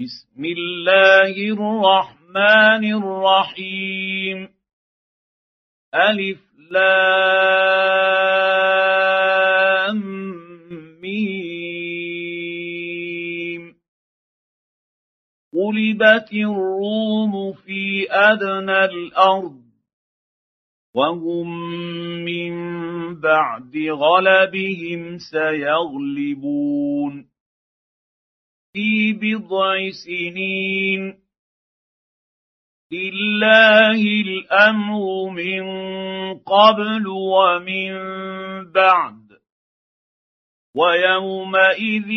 بسم الله الرحمن الرحيم. ألف لام ميم. غلبت الروم في أدنى الأرض وهم من بعد غلبهم سيغلبون. في بضع سنين. لله الأمر من قبل ومن بعد. ويومئذ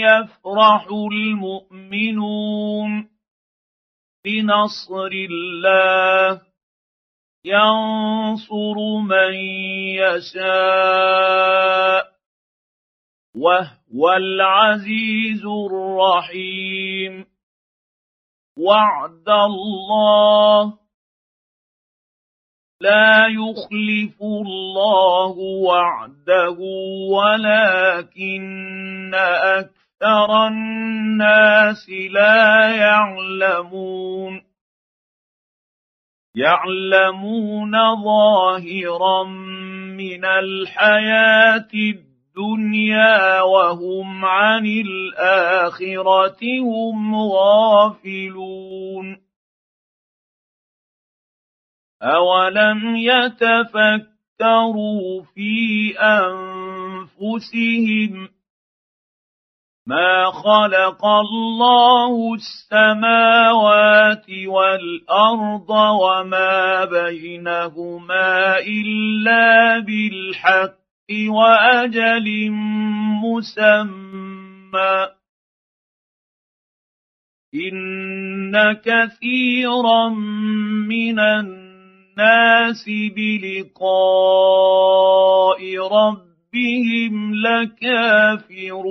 يفرح المؤمنون. بنصر الله. ينصر من يشاء. وهو العزيز الرحيم. وعد الله لا يخلف الله وعده ولكن أكثر الناس لا يعلمون. يعلمون ظاهرا من الحياة الدنيا وهم عن الآخرة هم غافلون. اولم يتفكروا في انفسهم ما خلق الله السماوات والارض وما بينهما الا بالحق وأجل مسمى. إن كثيرا من الناس بلقاء ربهم لكافرون.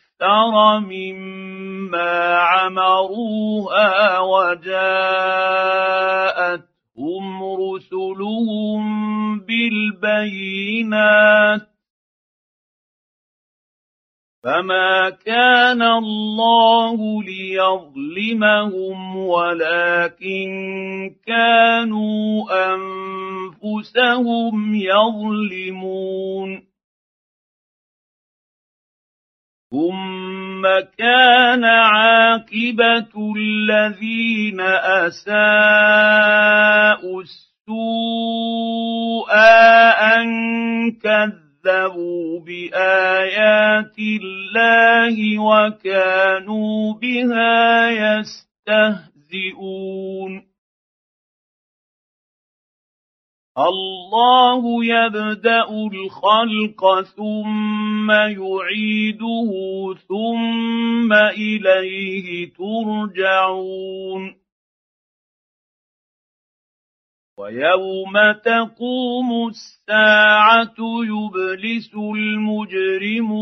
أكثر مما عمروها وجاءتهم رسلهم بالبينات. فما كان الله ليظلمهم ولكن كانوا أنفسهم يظلمون. ثم كان عاقبه الذين اساءوا السوء ان كذبوا بايات الله وكانوا بها يستهزئون الله يبدأ الخلق ثم يعيده ثم إليه ترجعون. ويوم تقوم الساعة يبلس المجرمون.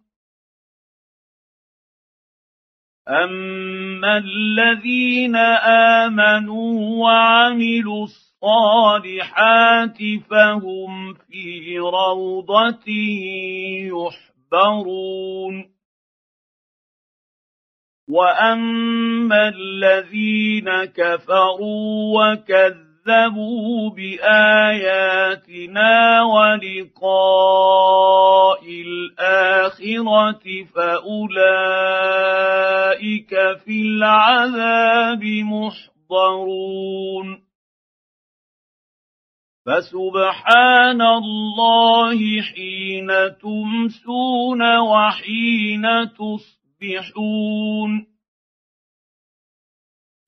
اما الذين امنوا وعملوا الصالحات فهم في روضه يحبرون واما الذين كفروا وكذبوا كذبوا باياتنا ولقاء الاخره فاولئك في العذاب محضرون فسبحان الله حين تمسون وحين تصبحون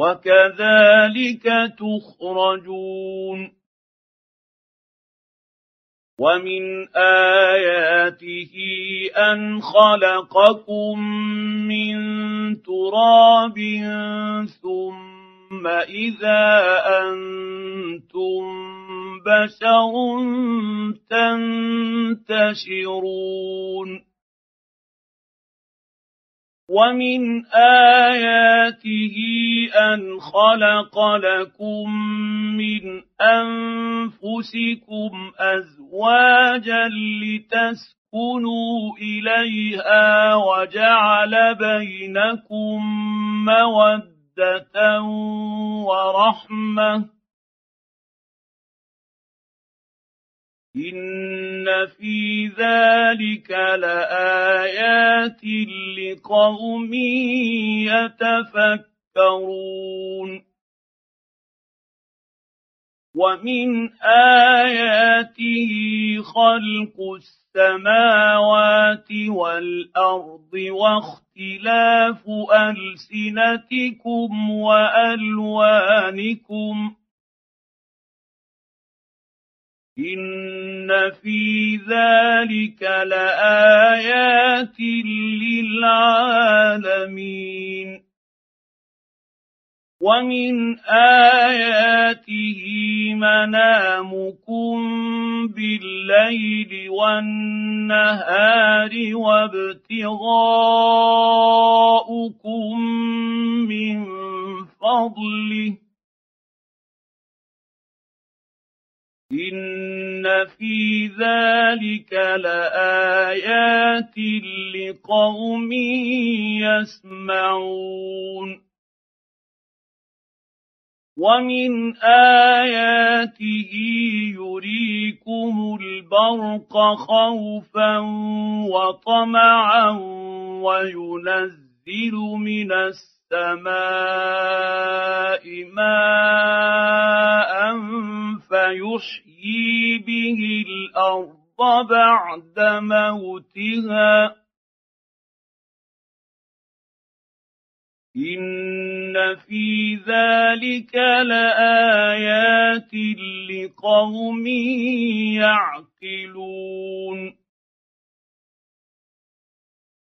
وكذلك تخرجون. ومن آياته أن خلقكم من تراب ثم إذا أنتم بشر تنتشرون. ومن اياته ان خلق لكم من انفسكم ازواجا لتسكنوا اليها وجعل بينكم موده ورحمه ان في ذلك لايات لقوم يتفكرون ومن اياته خلق السماوات والارض واختلاف السنتكم والوانكم ان في ذلك لايات للعالمين ومن اياته منامكم بالليل والنهار وابتغاؤكم من فضله ان في ذلك لايات لقوم يسمعون ومن اياته يريكم البرق خوفا وطمعا وينزل من السماء ماء فيحيي به الأرض بعد موتها. إن في ذلك لآيات لقوم يعقلون.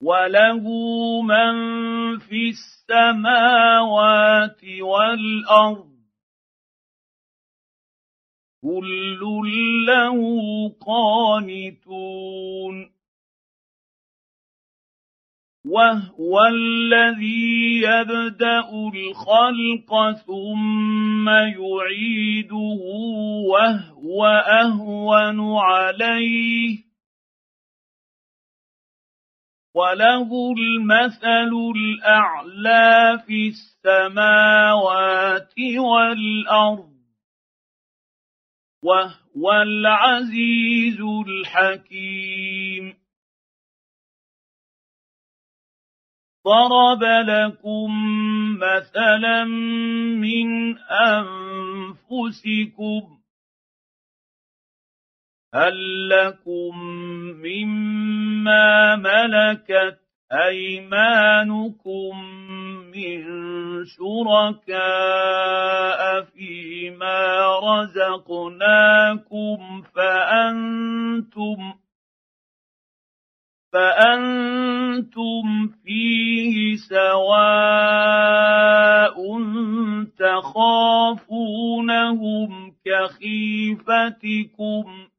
وله من في السماوات والارض كل له قانتون وهو الذي يبدا الخلق ثم يعيده وهو اهون عليه وله المثل الأعلى في السماوات والأرض وهو العزيز الحكيم. ضرب لكم مثلا من أنفسكم هل لكم مما ملكت أيمانكم من شركاء فيما رزقناكم فأنتم فأنتم فيه سواء تخافونهم كخيفتكم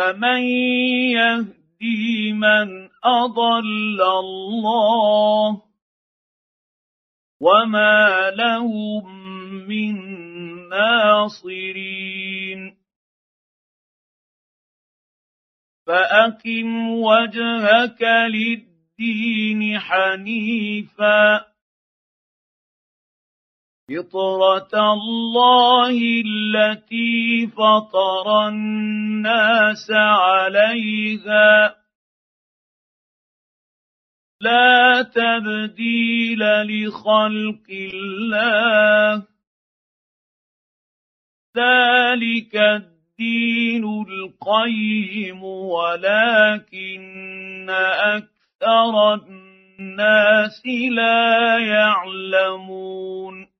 فمن يهدي من اضل الله وما لهم من ناصرين فاقم وجهك للدين حنيفا فطرة الله التي فطر الناس عليها. لا تبديل لخلق الله. ذلك الدين القيم ولكن أكثر الناس لا يعلمون.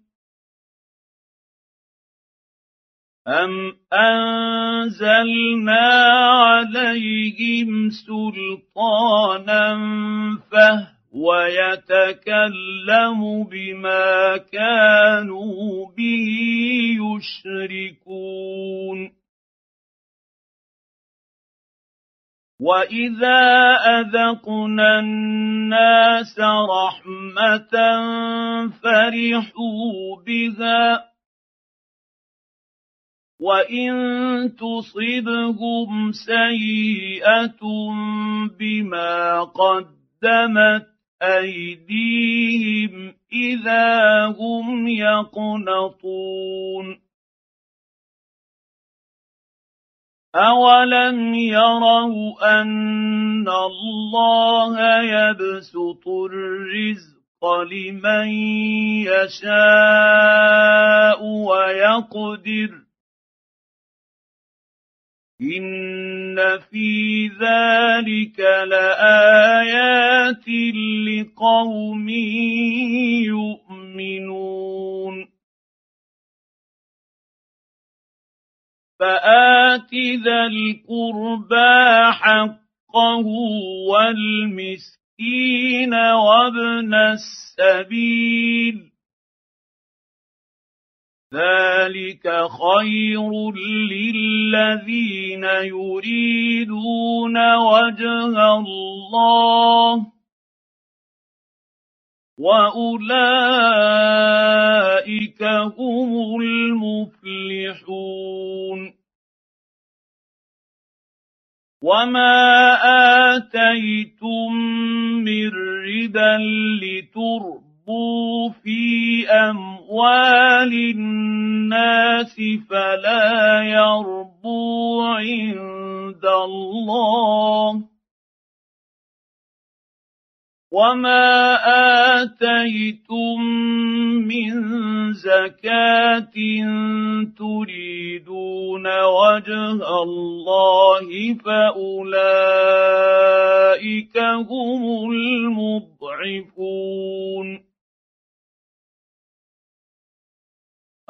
أم أنزلنا عليهم سلطانا فهو يتكلم بما كانوا به يشركون واذا اذقنا الناس رحمه فرحوا بها وان تصبهم سيئه بما قدمت ايديهم اذا هم يقنطون اولم يروا ان الله يبسط الرزق لمن يشاء ويقدر ان في ذلك لايات لقوم يؤمنون فات ذا القربى حقه والمسكين وابن السبيل ذلك خير للذين يريدون وجه الله واولئك هم المفلحون وما اتيتم من ربا لتربوا في اموال الناس فلا يربو عند الله. وما اتيتم من زكاه تريدون وجه الله فاولئك هم المضعفون.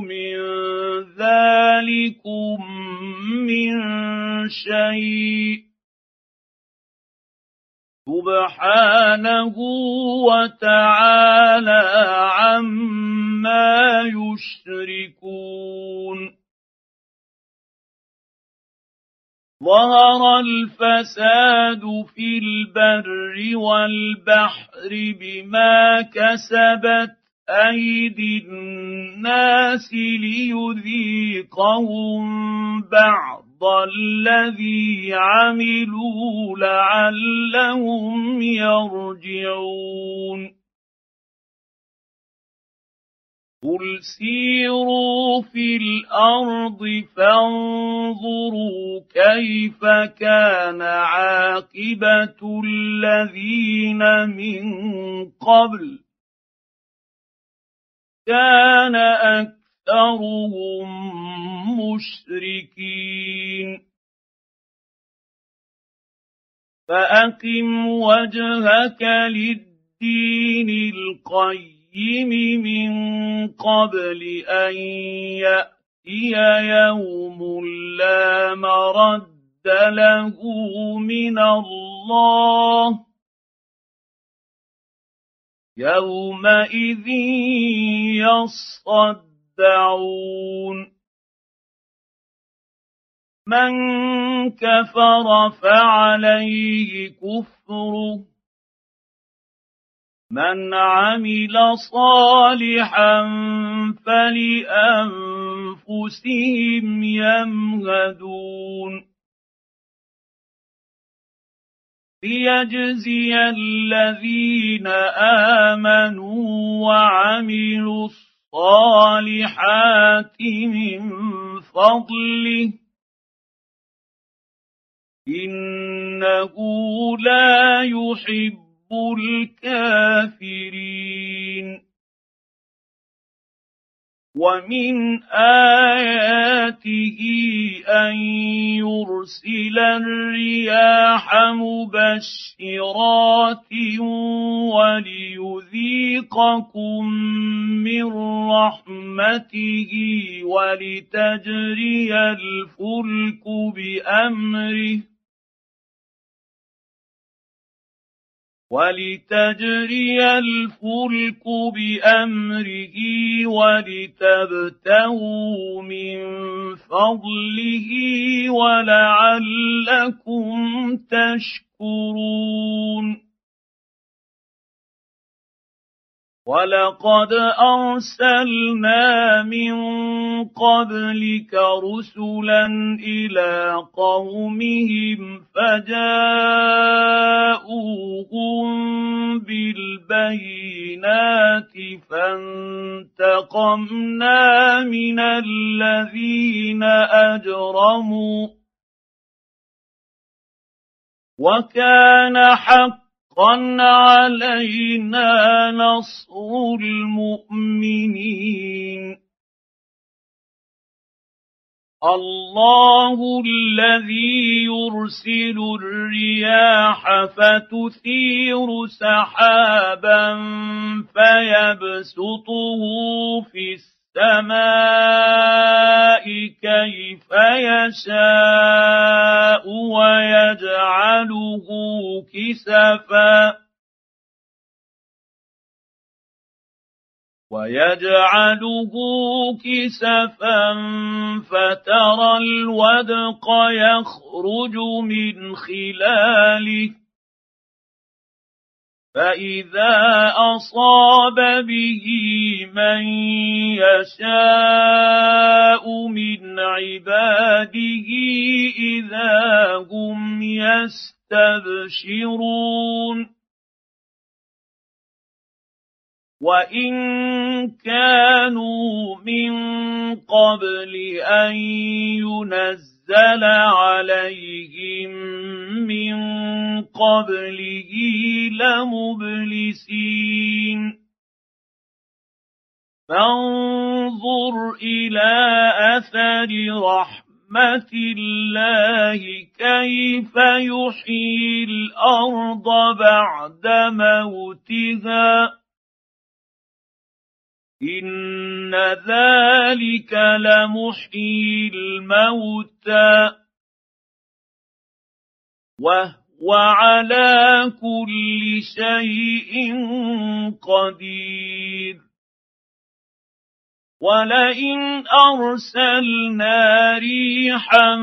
من ذلكم من شيء. سبحانه وتعالى عما يشركون. ظهر الفساد في البر والبحر بما كسبت أيدي الناس ليذيقهم بعض الذي عملوا لعلهم يرجعون. قل سيروا في الأرض فانظروا كيف كان عاقبه الذين من قبل كان أكثرهم مشركين. فأقم وجهك للدين القيم من قبل أن يأتي يوم لا مرد له من الله. يومئذ يصدعون من كفر فعليه كفره من عمل صالحا فلانفسهم يمهدون ليجزي الذين امنوا وعملوا الصالحات من فضله انه لا يحب الكافرين ومن اياته ان يرسل الرياح مبشرات وليذيقكم من رحمته ولتجري الفلك بامره ولتجري الفلك بأمره ولتبتغوا من فضله ولعلكم تشكرون ولقد ارسلنا من قبلك رسلا إلى قومهم فجاءوهم بالبينات فانتقمنا من الذين اجرموا وكان حق حقا علينا نصر المؤمنين الله الذي يرسل الرياح فتثير سحابا فيبسطه في السماء كيف يشاء ويجعله كسفا. ويجعله كسفا فترى الودق يخرج من خلاله. فاذا اصاب به من يشاء من عباده اذا هم يستبشرون وان كانوا من قبل ان ينزل عليهم من قبله لمبلسين فانظر إلى اثر رحمه الله كيف يحيي الأرض بعد موتها ان ذلك لمحيي الموتى وهو على كل شيء قدير ولئن ارسلنا ريحا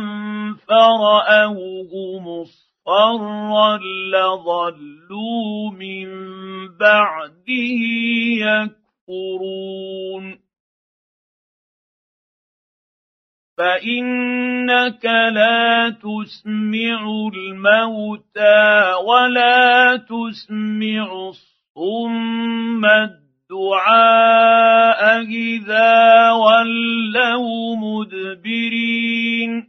فراوه مصفرا لظلوا من بعده يكفرون فانك لا تسمع الموتى ولا تسمع الصم الدعاء اذا ولوا مدبرين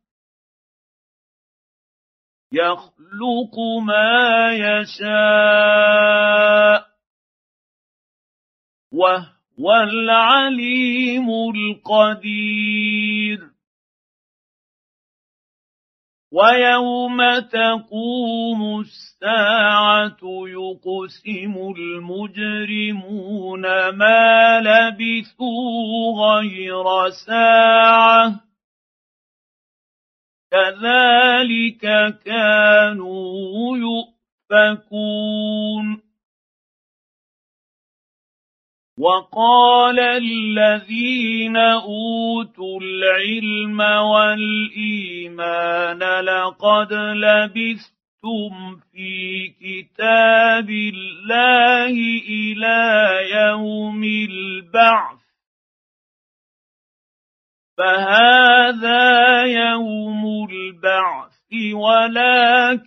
يخلق ما يشاء وهو العليم القدير. ويوم تقوم الساعة يقسم المجرمون ما لبثوا غير ساعة كذلك كانوا يؤفكون. وقال الذين أوتوا العلم والإيمان لقد لبثتم في كتاب الله إلى يوم البعث. فهذا يوم البعث ولكنكم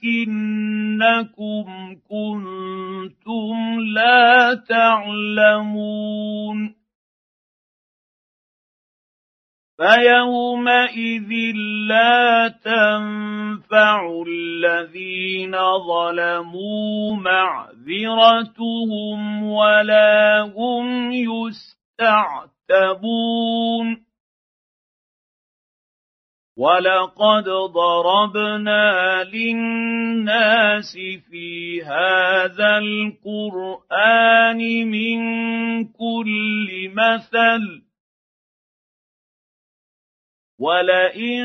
كنتم لا تعلمون فيومئذ لا تنفع الذين ظلموا معذرتهم ولا هم يستعتبون ولقد ضربنا للناس في هذا القران من كل مثل ولئن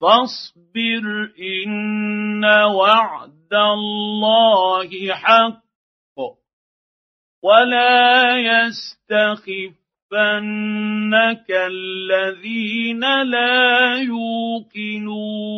فاصبر إن وعد الله حق ولا يستخفنك الذين لا يوقنون